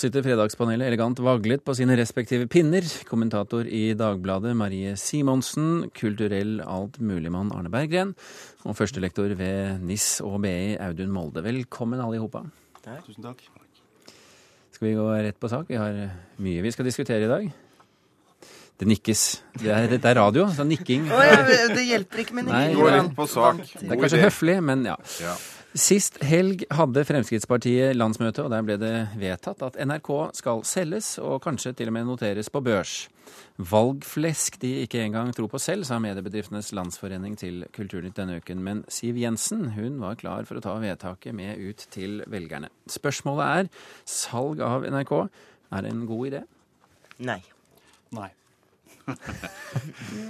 sitter Fredagspanelet elegant vaglet på sine respektive pinner. Kommentator i Dagbladet Marie Simonsen, kulturell altmuligmann Arne Berggren og førstelektor ved NIS og BI Audun Molde. Velkommen alle i hopa. Tusen takk. Skal vi gå rett på sak? Vi har mye vi skal diskutere i dag. Det nikkes. Det er, det er radio, så nikking oh, ja, det hjelper ikke med Nei, nikking. Gå rett på sak. Det er kanskje høflig, men ja. Ja. Sist helg hadde Fremskrittspartiet landsmøte, og der ble det vedtatt at NRK skal selges og kanskje til og med noteres på børs. Valgflesk de ikke engang tror på selv, sa Mediebedriftenes Landsforening til Kulturnytt denne uken. Men Siv Jensen hun var klar for å ta vedtaket med ut til velgerne. Spørsmålet er salg av NRK. Er det en god idé? Nei. Nei.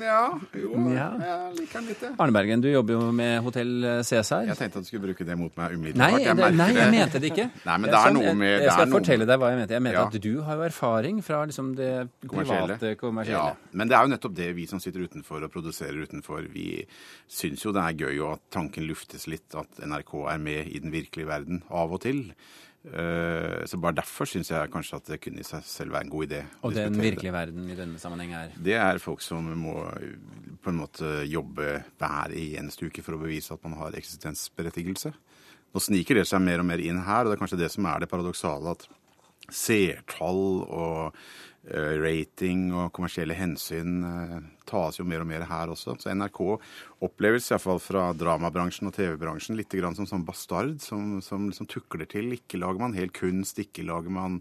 Ja, jo, Ja. jeg liker den litt, jeg. Arne Bergen, du jobber jo med Hotell Cæsar. Jeg tenkte at du skulle bruke det mot meg umiddelbart. Nei, Jeg det, nei, jeg mente det ikke. Nei, men det er noe med- Jeg, det jeg skal noe- fortelle deg hva jeg mente. Jeg mente Ja. at du har jo erfaring fra liksom det Kommersielle. private kommersielle. Ja, men det er jo nettopp det vi som sitter utenfor og produserer utenfor, vi syns jo det er gøy og at tanken luftes litt at NRK er med i den virkelige verden av og til. Eh, Så bare derfor syns jeg kanskje at det kunne i seg selv være en god idé. Og den virkelige verden i denne sammenheng er Det er folk som må på en måte jobbe hver eneste uke for å bevise at man har eksistensberettigelse. Nå sniker det seg mer og mer inn her, og det er kanskje det som er det paradoksale, at seertall og rating og kommersielle hensyn eh, tas jo mer og mer her også. Så NRK oppleves iallfall fra dramabransjen og TV-bransjen litt som sånn bastard som, som liksom tukler til. Ikke lager man helt kunst, ikke lager man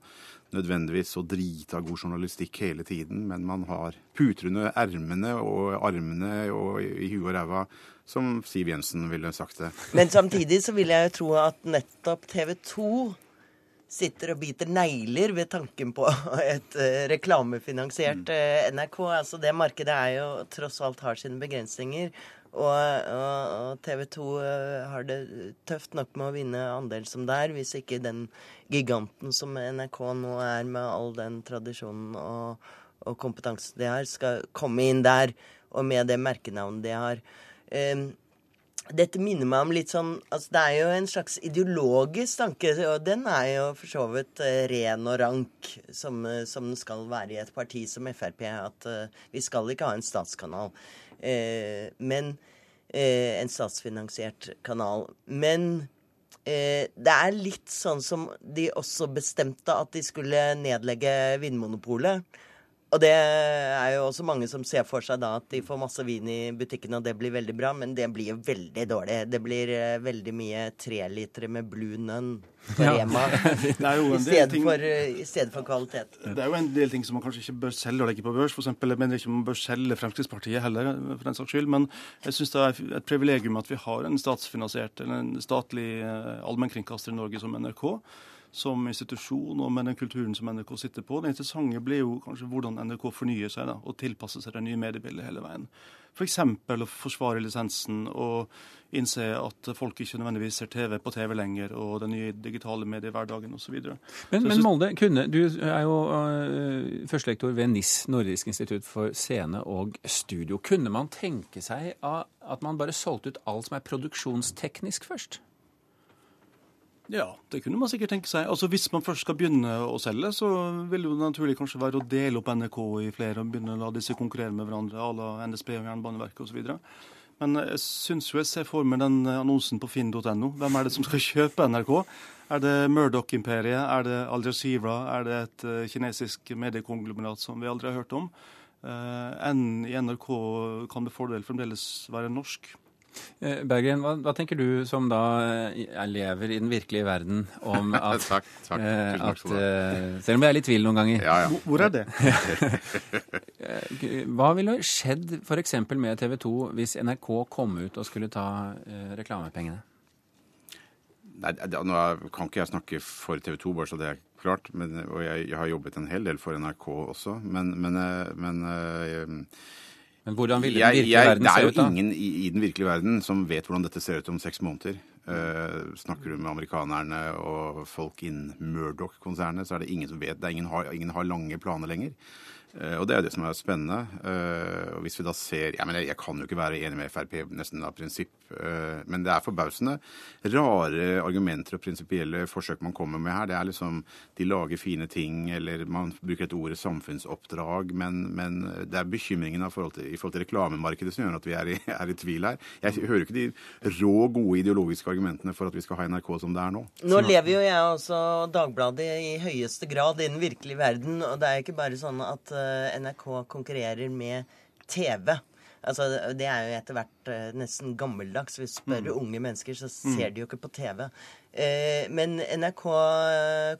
nødvendigvis så drita god journalistikk hele tiden, men man har puter under ermene og armene og i huet og ræva, som Siv Jensen ville sagt det. Men samtidig så vil jeg jo tro at nettopp TV 2 sitter og biter negler ved tanken på et eh, reklamefinansiert eh, NRK. Altså det markedet er jo tross alt har sine begrensninger. Og, og, og TV 2 eh, har det tøft nok med å vinne andel som det er, hvis ikke den giganten som NRK nå er, med all den tradisjonen og, og kompetansen de har, skal komme inn der, og med det merkenavnet de har. Um, dette minner meg om litt sånn altså Det er jo en slags ideologisk tanke, og den er jo for så vidt eh, ren og rank, som, eh, som den skal være i et parti som Frp. At uh, vi skal ikke ha en statskanal, eh, men eh, en statsfinansiert kanal. Men eh, det er litt sånn som de også bestemte at de skulle nedlegge Vinmonopolet. Og det er jo også mange som ser for seg da at de får masse vin i butikken, og det blir veldig bra, men det blir jo veldig dårlig. Det blir eh, veldig mye trelitere med Blue Nun på Rema ja. er jo i stedet ting for, eh, i stedet for kvalitet. Det er jo en del ting som man kanskje ikke bør selge og legge på børs. For eksempel, jeg mener ikke man bør selge Fremskrittspartiet heller, for den saks skyld. Men jeg syns det er et privilegium at vi har en statsfinansiert, eller en statlig eh, allmennkringkaster i Norge som NRK. Som institusjon og med den kulturen som NRK sitter på. Det interessante blir jo kanskje hvordan NRK fornyer seg da, og tilpasser seg det nye mediebildet hele veien. F.eks. å forsvare lisensen og innse at folk ikke nødvendigvis ser TV på TV lenger, og den nye digitale mediehverdagen osv. Men, Så jeg men Molde, kunne, du er jo uh, førstelektor ved NIS, Nordisk institutt for scene og studio. Kunne man tenke seg at man bare solgte ut alt som er produksjonsteknisk først? Ja, det kunne man sikkert tenke seg. Altså Hvis man først skal begynne å selge, så vil det naturlig kanskje være å dele opp NRK i flere og begynne å la disse konkurrere med hverandre, à la NSB og Jernbaneverket osv. Men jeg syns jo jeg ser for meg den annonsen på finn.no. Hvem er det som skal kjøpe NRK? Er det Murdoch-imperiet? Er det Al Jazeera? Er det et eh, kinesisk mediekonglomerat som vi aldri har hørt om? Eh, N i NRK kan med fordel fremdeles være norsk. Eh, Bergen, hva, hva tenker du som da eh, er- lever i den virkelige verden om at, Takk, takk. eh, at Selv om jeg er litt tvil noen ganger. Ja, ja. Hvor- er det? Hva ville skjedd f.eks. med TV 2 hvis NRK kom ut og skulle ta reklamepengene? Nei, det, nå er- kan ikke jeg snakke for TV 2, bare så det er klart. Men, og jeg, jeg har jobbet en hel del for NRK også. Men, men, men Men hvordan ville den virkelige jeg, verden det er jo ingen i, i den virkelige verden som vet hvordan dette ser ut om seks måneder. Uh, snakker du med amerikanerne og folk innen Murdoch-konsernet, så er det ingen som vet. Det ingen, har, ingen har lange planer lenger. Eh, og Det er det som er spennende. Eh, og hvis vi da ser, Jeg, mener, jeg kan jo ikke være enig med Frp nesten av prinsipp, eh, men det er forbausende rare argumenter og prinsipielle forsøk man kommer med her. Det er liksom De lager fine ting, eller man bruker et ordet samfunnsoppdrag, men, men det er bekymringen i forhold, til, i forhold til reklamemarkedet som gjør at vi er i, er i tvil her. Jeg hører ikke de rå, gode ideologiske argumentene for at vi skal ha NRK som det er nå. Nå lever jo jeg også Dagbladet i høyeste grad i den virkelige verden, og det er ikke bare sånn at NRK konkurrerer med TV. Altså, det er jo etter hvert uh, nesten gammeldags. Hvis du spør mm. unge mennesker, så ser mm. de jo ikke på TV. Uh, men NRK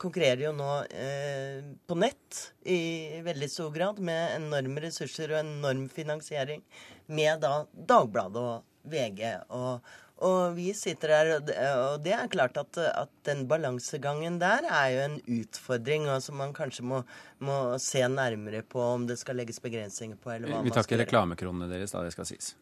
konkurrerer jo nå uh, på nett i veldig stor grad med enorme ressurser og enorm finansiering med da Dagbladet og VG og, og vi sitter der, og det er klart at, at den balansegangen der er jo en utfordring, og som man kanskje må, må, se nærmere på om det skal legges begrensninger på. eller hva Vi tar ikke reklamekronene deres, da, det skal sies.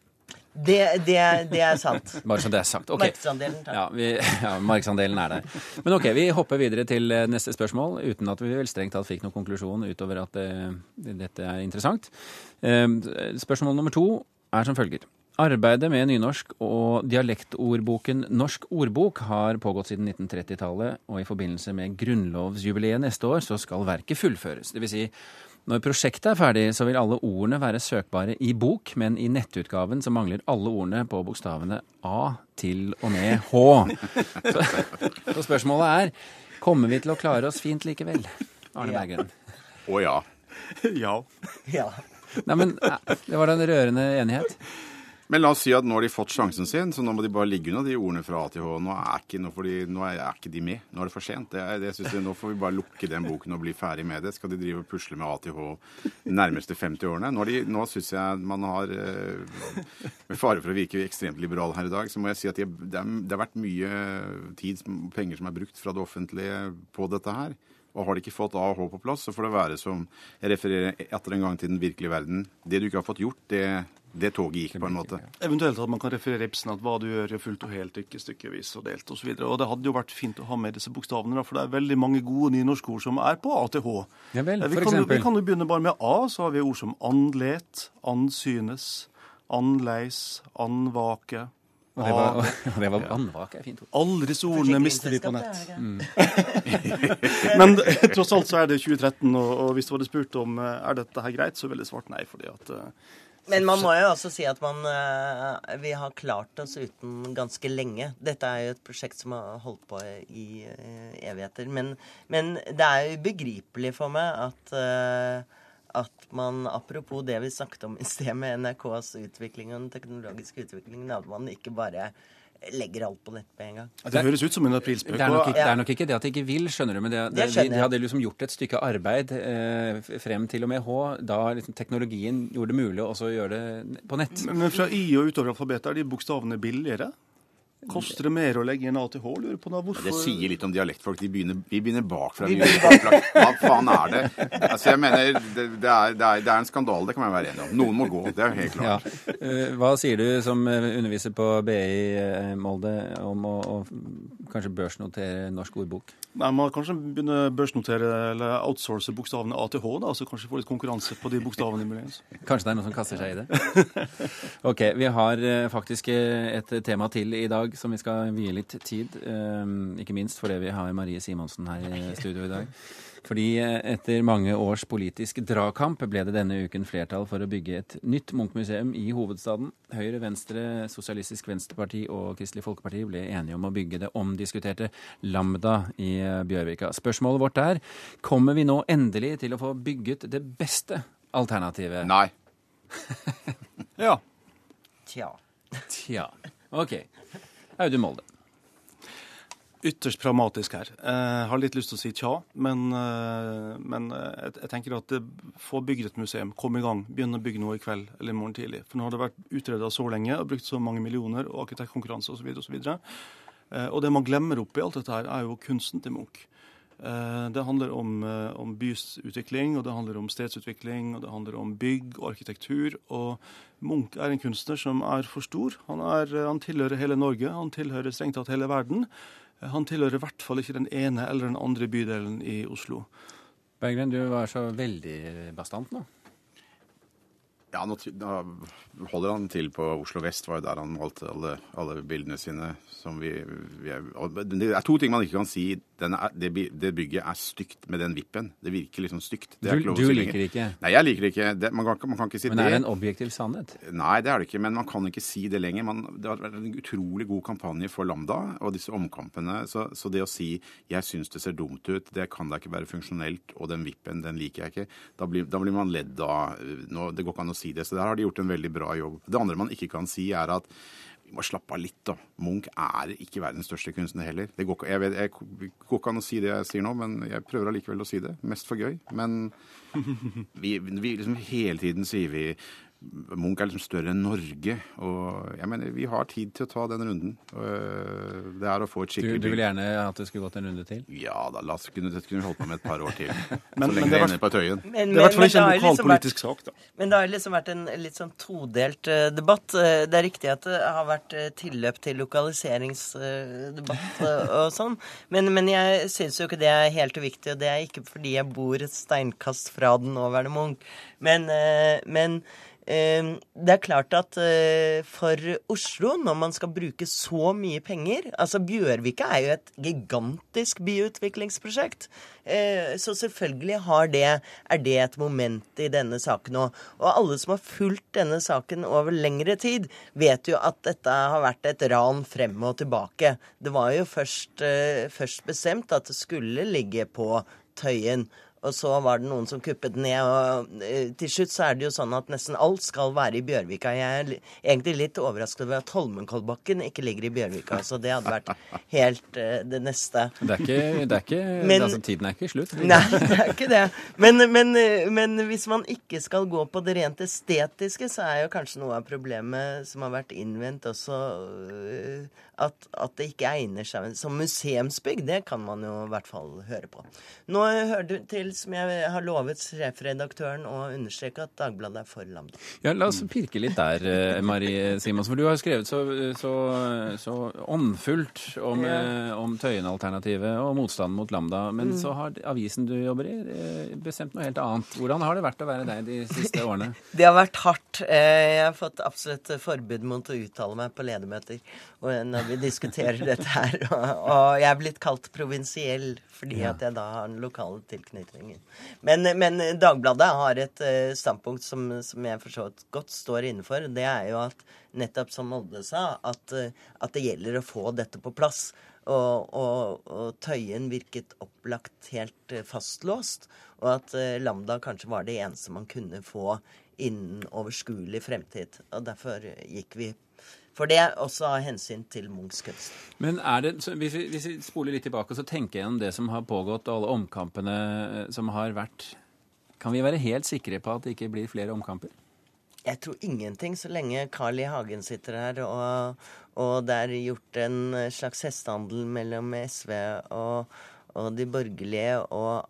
Det, det, det, er sant. Bare så det er sagt. Okay. Markedsandelen, takk. Ja, vi, ja, markedsandelen er der. Men ok, vi hopper videre til eh, neste spørsmål, uten at vi vel strengt tatt fikk noen konklusjon utover at det, eh, dette er interessant. Eh, spørsmål nummer to er som følger. Arbeidet med nynorsk og dialektordboken Norsk ordbok har pågått siden 1930-tallet, og i forbindelse med grunnlovsjubileet neste år så skal verket fullføres. Det vil si, når prosjektet er ferdig, så vil alle ordene være søkbare i bok, men i nettutgaven så mangler alle ordene på bokstavene A til og med H. Så, så spørsmålet er kommer vi til å klare oss fint likevel? Arne Bergen? Å ja. ja. ja. Nei, men det var da en rørende enighet. Men la oss si at nå har de fått sjansen sin, så nå må de bare ligge unna de ordene fra ATH. Nå er ikke, nå de, nå er, ikke de med. Nå er det for sent. Det det synes jeg, nå får vi bare lukke den boken og bli ferdig med det. Skal de drive og pusle med ATH de nærmeste 50 årene? Nå, de, nå syns jeg man har eh, Med fare for å virke ekstremt liberal her i dag, så må jeg si at de, det, det har vært mye tid penger som er brukt fra det offentlige på dette her. Og har de ikke fått A og H på plass, så får det være som Jeg refererer etter en gang til den virkelige verden. Det du ikke har fått gjort, det det toget gikk, på en måte. Eventuelt at man kan referere Ibsen at hva du gjør, gjør fullt og helt, ikke stykkevis og delt osv. Og, så og det hadde jo vært fint å ha med disse bokstavene, for det er veldig mange gode nynorskord som er på A til H. Ja vel, eh, for vi, kan, vi kan jo begynne bare med A, så har vi ord som andlet, ansynes, anleis, anvake. Og det var, og det var er fint ord. Alle disse ordene mister vi på nett. Mm. Men tross alt så er det 2013, og, og hvis du hadde spurt om eh, er dette her greit, så ville jeg svart nei. fordi at uh, men man må jo også si at man, uh, vi har klart oss uten ganske lenge. Dette er jo et prosjekt som har holdt på i evigheter. Men, men, det er ubegripelig for meg at, uh, at man, apropos det vi snakket om i sted med NRKs utvikling og den teknologiske utviklingen, at man ikke bare legger alt på nett med en gang. Det høres ut som en aprilspøk. Det, det, er nok ikke det at de ikke vil, skjønner du. Men det, det, de, de, hadde liksom gjort et stykke arbeid eh, frem til og med H, da liksom teknologien gjorde det mulig å gjøre det på nett. Men, men fra I og utover alfabetet, er de bokstavene billigere? Koster det mer å legge inn ATH? Lurer på da, hvorfor Det sier litt om dialektfolk. De begynner, vi begynner bakfra. Hva faen er det? Altså, jeg mener, det, det, er, det, er, det, er, en skandale, det kan man være enig om. Noen må gå, det er helt klart. Ja. Eh, hva sier du som eh, underviser på BI eh, Molde om å, å kanskje børsnotere Norsk ordbok? Nei, Man kanskje begynne børsnotere eller outsource bokstavene ATH, da, så kanskje få litt konkurranse på de bokstavene. Kanskje det er noen som kaster seg i det? ok, vi har faktisk et tema til i dag som vi skal vie litt tid. Ehm, ikke minst fordi vi har Marie Simonsen her i studio i dag. Fordi eh, etter mange års politisk dragkamp ble det denne uken flertall for å bygge et nytt Munch-museum i hovedstaden. Høyre, Venstre, Sosialistisk Venstreparti og Kristelig Folkeparti ble enige om å bygge det omdiskuterte Lambda i eh, Bjørvika. Spørsmålet vårt er kommer vi nå endelig til å få bygget det beste alternativet? Nei. ja. Tja. Tja. OK. Audun Molde. Ytterst pragmatisk her. Jeg har litt lyst til å si tja, men, eh, men eh, jeg, tenker at få bygd et museum, kom i gang, begynn å bygge noe i kveld eller i morgen tidlig. For nå har det vært utreda så lenge og brukt så mange millioner og arkitektkonkurranse osv. Og, så eh, og det man glemmer oppi alt dette her, er jo kunsten til Munch. Eh, det handler om, om bys bysutvikling, og det handler om stedsutvikling, og det handler om bygg og arkitektur. Og Munch er en kunstner som er for stor. Han, er, eh, han tilhører hele Norge, han tilhører strengt tatt hele verden. Han tilhører i hvert fall ikke den ene eller den andre bydelen i Oslo. Berggren, du var så veldig bastant nå. Ja, nå, nå, holder han til på Oslo vest, var jo der han malte alle, alle bildene sine. Vi, vi er, det er to ting man ikke kan si. Er, det, bygget er stygt med den vippen. Det virker liksom stygt. du, du si liker det ikke? Nei, jeg liker det ikke. Det, man, kan, man, kan, ikke si det. Men er det en objektiv sannhet? Nei, det er det ikke. Men man kan ikke si det lenger. Man, det har vært en utrolig god kampanje for Lambda og disse omkampene. Så, så det å si 'jeg syns det ser dumt ut', det kan da ikke være funksjonelt, og den vippen, den liker jeg ikke, da blir, da blir man ledd av. Det går ikke an å si det. Så der har de gjort en veldig bra jobb. Det andre man ikke kan si, er at må slappe av litt, da. Munch er ikke verdens største kunstner heller. Det går, jeg vet, jeg, går ikke an å si det jeg sier nå, men jeg prøver allikevel å si det. Mest for gøy. Men vi, vi liksom hele tiden sier vi Munch er liksom større enn Norge. Og jeg mener, vi har tid til å ta den runden. og det er å få et skikkelig Du, du vil gjerne at det skulle gått en runde til? Ja da, la oss kunne, kunne holdt på med et par år til. men, så lenge det ender på Tøyen. Men, men, det er i hvert fall ikke en lokalpolitisk liksom sak, da. Men det har liksom vært en litt sånn todelt uh, debatt. Uh, det er riktig at det har vært uh, tilløp til lokaliseringsdebatt og sånn, men, men jeg syns jo ikke det er helt uviktig, og det er ikke fordi jeg bor et steinkast fra den nåværende Munch, men, men Ehm, det er klart at eh, for Oslo, når man skal bruke så mye penger Altså Bjørvika er jo et gigantisk byutviklingsprosjekt. Eh, så selvfølgelig det, er det et moment i denne saken òg. Og alle som har fulgt denne saken over lengre tid, vet jo at dette har vært et ran frem og tilbake. Det var jo først, eh, først bestemt at det skulle ligge på Tøyen. Og så var det noen som kuppet ned. Og eh, til slutt så er det jo sånn at nesten alt skal være i Bjørvika. Jeg er egentlig litt overrasket over at Holmenkollbakken ikke ligger i Bjørvika. Så det hadde vært helt uh, det neste. Det er ikke, det er ikke men, altså, Tiden er ikke slutt? Nei, det er ikke det. Men, men, men, hvis man ikke skal gå på det rent estetiske, så er jo kanskje noe av problemet som har vært innvendt også at, at, det ikke egner seg som museumsbygg, det kan man jo i hvert fall høre på. Nå hører du til, som jeg har lovet sjefredaktøren, å understreke at Dagbladet er for Lambda. Ja, La oss pirke litt der, eh, Marie Simonsen. For du har skrevet så, så, så åndfullt om, ja. Eh, om Tøyen-alternativet og motstanden mot Lambda. Men mm. så har avisen du jobber i, eh, bestemt noe helt annet. Hvordan har det vært å være deg de siste årene? Det har vært hardt. Jeg har fått absolutt forbud mot å uttale meg på ledermøter når vi diskuterer dette her. Og jeg er blitt kalt provinsiell fordi ja. at jeg da har en lokal lokale tilknytningen. Men, men Dagbladet har et uh, standpunkt som, som jeg for så vidt godt står innenfor. Det er jo at nettopp som Molde sa, at, uh, at det gjelder å få dette på plass. Og, og, og Tøyen virket opplagt helt uh, fastlåst. Og at Lambda kanskje var det eneste man kunne få innen overskuelig fremtid. Og derfor gikk vi for det er også av hensyn til Munchs kunst. Men er det, hvis vi, hvis vi spoler litt tilbake og så tenker gjennom det som har pågått, og alle omkampene eh, som har vært, kan vi være helt sikre på at det ikke blir flere omkamper? Jeg tror ingenting, så lenge Carl I. Hagen sitter her og, og det er gjort en slags hestehandel mellom SV og, og de borgerlige, og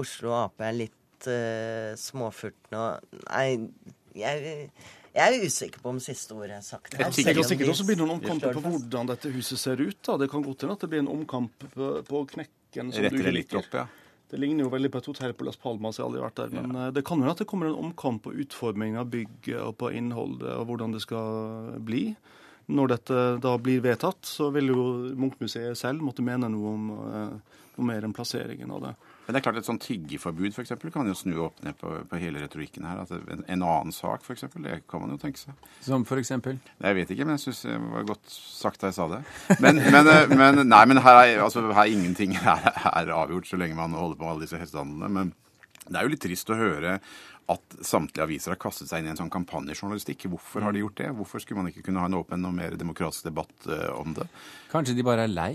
Oslo Ap er litt uh, småfurten og Nei, jeg jeg er usikker på om siste ordet er sagt. Jeg er sikkert også blir noen omkamper på hvordan dette huset ser ut. da. Det kan godt hende at det blir en omkamp på, Knekken. som Retter det litt opp, ja. Det ligner jo veldig på et hotell på Las Palmas. Jeg har aldri vært der. Men ja. Eh, det kan hende at det kommer en omkamp på utformingen av bygget og på innholdet og hvordan det skal bli. Når dette da blir vedtatt, så vil jo Munchmuseet selv måtte mene noe om uh, noe mer enn plasseringen av det. Men det er klart Et sånn tiggeforbud for eksempel, kan jo snu opp ned på, på hele retorikken her. Altså en, en, annen sak, f.eks. Det kan man jo tenke seg. Som for eksempel? Jeg vet ikke, men jeg syns det var godt sagt da jeg sa det. Men, men, eh, men nei, men her er, altså, her er ingenting her er, avgjort så lenge man holder på med alle disse hestehandlene. Men det er jo litt trist å høre at samtlige aviser har kastet seg inn i en sånn kampanjejournalistikk. Hvorfor har de gjort det? Hvorfor skulle man ikke kunne ha en åpen og mer demokratisk debatt uh, om det? Kanskje de bare er lei?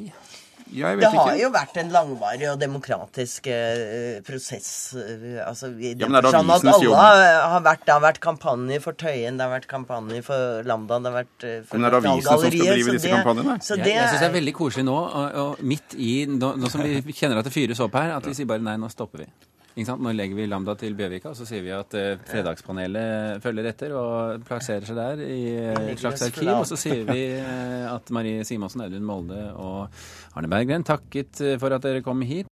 Ja, det har ikke. jo vært en langvarig og demokratisk uh, prosess. Uh, altså, i ja, det sånn at alle har vært, Det har vært kampanje for Tøyen, det har vært kampanje for Lambda, det har vært uh, for Men er det avisene som skal drive disse kampanjene? Så det, jeg jeg syns det er veldig koselig nå, og, og midt i nå, nå, som vi kjenner at det fyres opp her, at vi sier bare nei, nå stopper vi. Nå legger vi Lambda til Bjørvika, og så sier vi at eh, Fredagspanelet følger etter og plasserer seg der i et slags arkiv. Og så sier vi eh, at Marie Simonsen, Audun Molde og Arne Berggren takket eh, for at dere kom hit.